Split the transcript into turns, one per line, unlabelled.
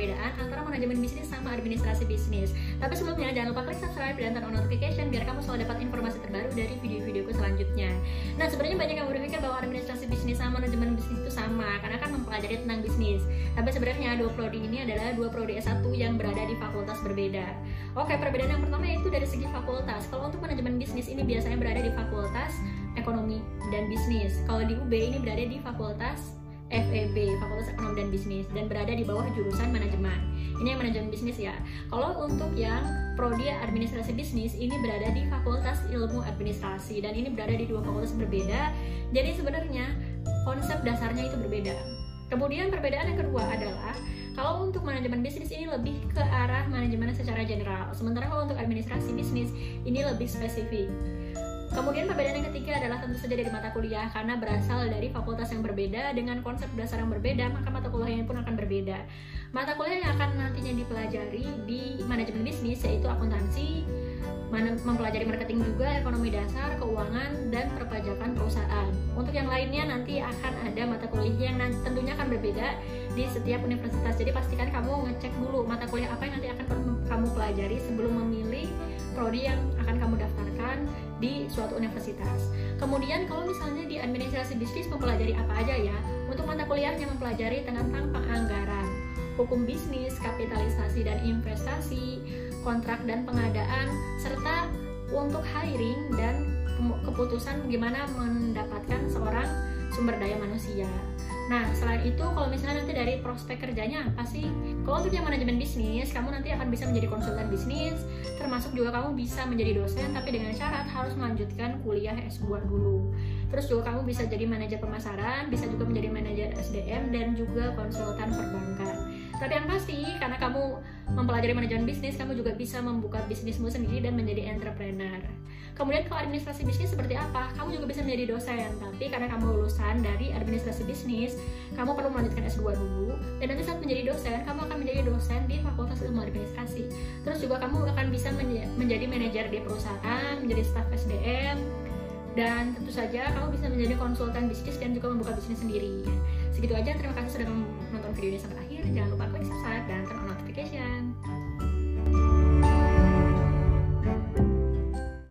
perbedaan antara manajemen bisnis sama administrasi bisnis. Tapi sebelumnya jangan lupa klik subscribe dan turn on notification biar kamu selalu dapat informasi terbaru dari video-videoku selanjutnya. Nah sebenarnya banyak yang berpikir bahwa administrasi bisnis sama manajemen bisnis itu sama karena kan mempelajari tentang bisnis. Tapi sebenarnya dua prodi ini adalah dua prodi S1 yang berada di fakultas berbeda. Oke perbedaan yang pertama itu dari segi fakultas. Kalau untuk manajemen bisnis ini biasanya berada di fakultas ekonomi dan bisnis. Kalau di UB ini berada di fakultas FEB, Fakultas Ekonomi dan Bisnis dan berada di bawah jurusan manajemen. Ini yang manajemen bisnis ya. Kalau untuk yang prodi administrasi bisnis ini berada di Fakultas Ilmu Administrasi dan ini berada di dua fakultas berbeda. Jadi sebenarnya konsep dasarnya itu berbeda. Kemudian perbedaan yang kedua adalah kalau untuk manajemen bisnis ini lebih ke arah manajemen secara general, sementara kalau untuk administrasi bisnis ini lebih spesifik. Kemudian perbedaan yang ketiga adalah tentu saja dari mata kuliah karena berasal dari fakultas yang berbeda dengan konsep dasar yang berbeda maka mata kuliahnya pun akan berbeda. Mata kuliah yang akan nantinya dipelajari di manajemen bisnis yaitu akuntansi, mempelajari marketing juga, ekonomi dasar, keuangan, dan perpajakan perusahaan. Untuk yang lainnya nanti akan ada mata kuliah yang tentunya akan berbeda di setiap universitas. Jadi pastikan kamu ngecek dulu mata kuliah apa yang nanti akan kamu pelajari sebelum memilih prodi yang akan daftarkan di suatu universitas. Kemudian kalau misalnya di administrasi bisnis mempelajari apa aja ya? Untuk mata kuliahnya mempelajari tentang penganggaran, hukum bisnis, kapitalisasi dan investasi, kontrak dan pengadaan, serta untuk hiring dan keputusan bagaimana mendapatkan seorang sumber daya manusia. Nah, selain itu kalau misalnya nanti dari prospek kerjanya apa sih? Kalau untuk yang manajemen bisnis, kamu nanti akan bisa menjadi konsultan bisnis, termasuk juga kamu bisa menjadi dosen, tapi dengan syarat harus melanjutkan kuliah S2 dulu. Terus juga kamu bisa jadi manajer pemasaran, bisa juga menjadi manajer SDM, dan juga konsultan perbankan. Tapi yang pasti, karena kamu mempelajari manajemen bisnis, kamu juga bisa membuka bisnismu sendiri dan menjadi entrepreneur. Kemudian kalau administrasi bisnis seperti apa? Kamu juga bisa menjadi dosen, tapi karena kamu lulusan dari administrasi bisnis, kamu perlu melanjutkan S2 dulu, dan nanti saat menjadi dosen, kamu akan menjadi dosen di Fakultas Ilmu Administrasi. Terus juga kamu akan bisa menjadi manajer di perusahaan, menjadi staf SDM, dan tentu saja kamu bisa menjadi konsultan bisnis dan juga membuka bisnis sendiri. Segitu aja, terima kasih sudah menonton video ini sampai akhir. Jangan lupa klik subscribe dan turn on notification.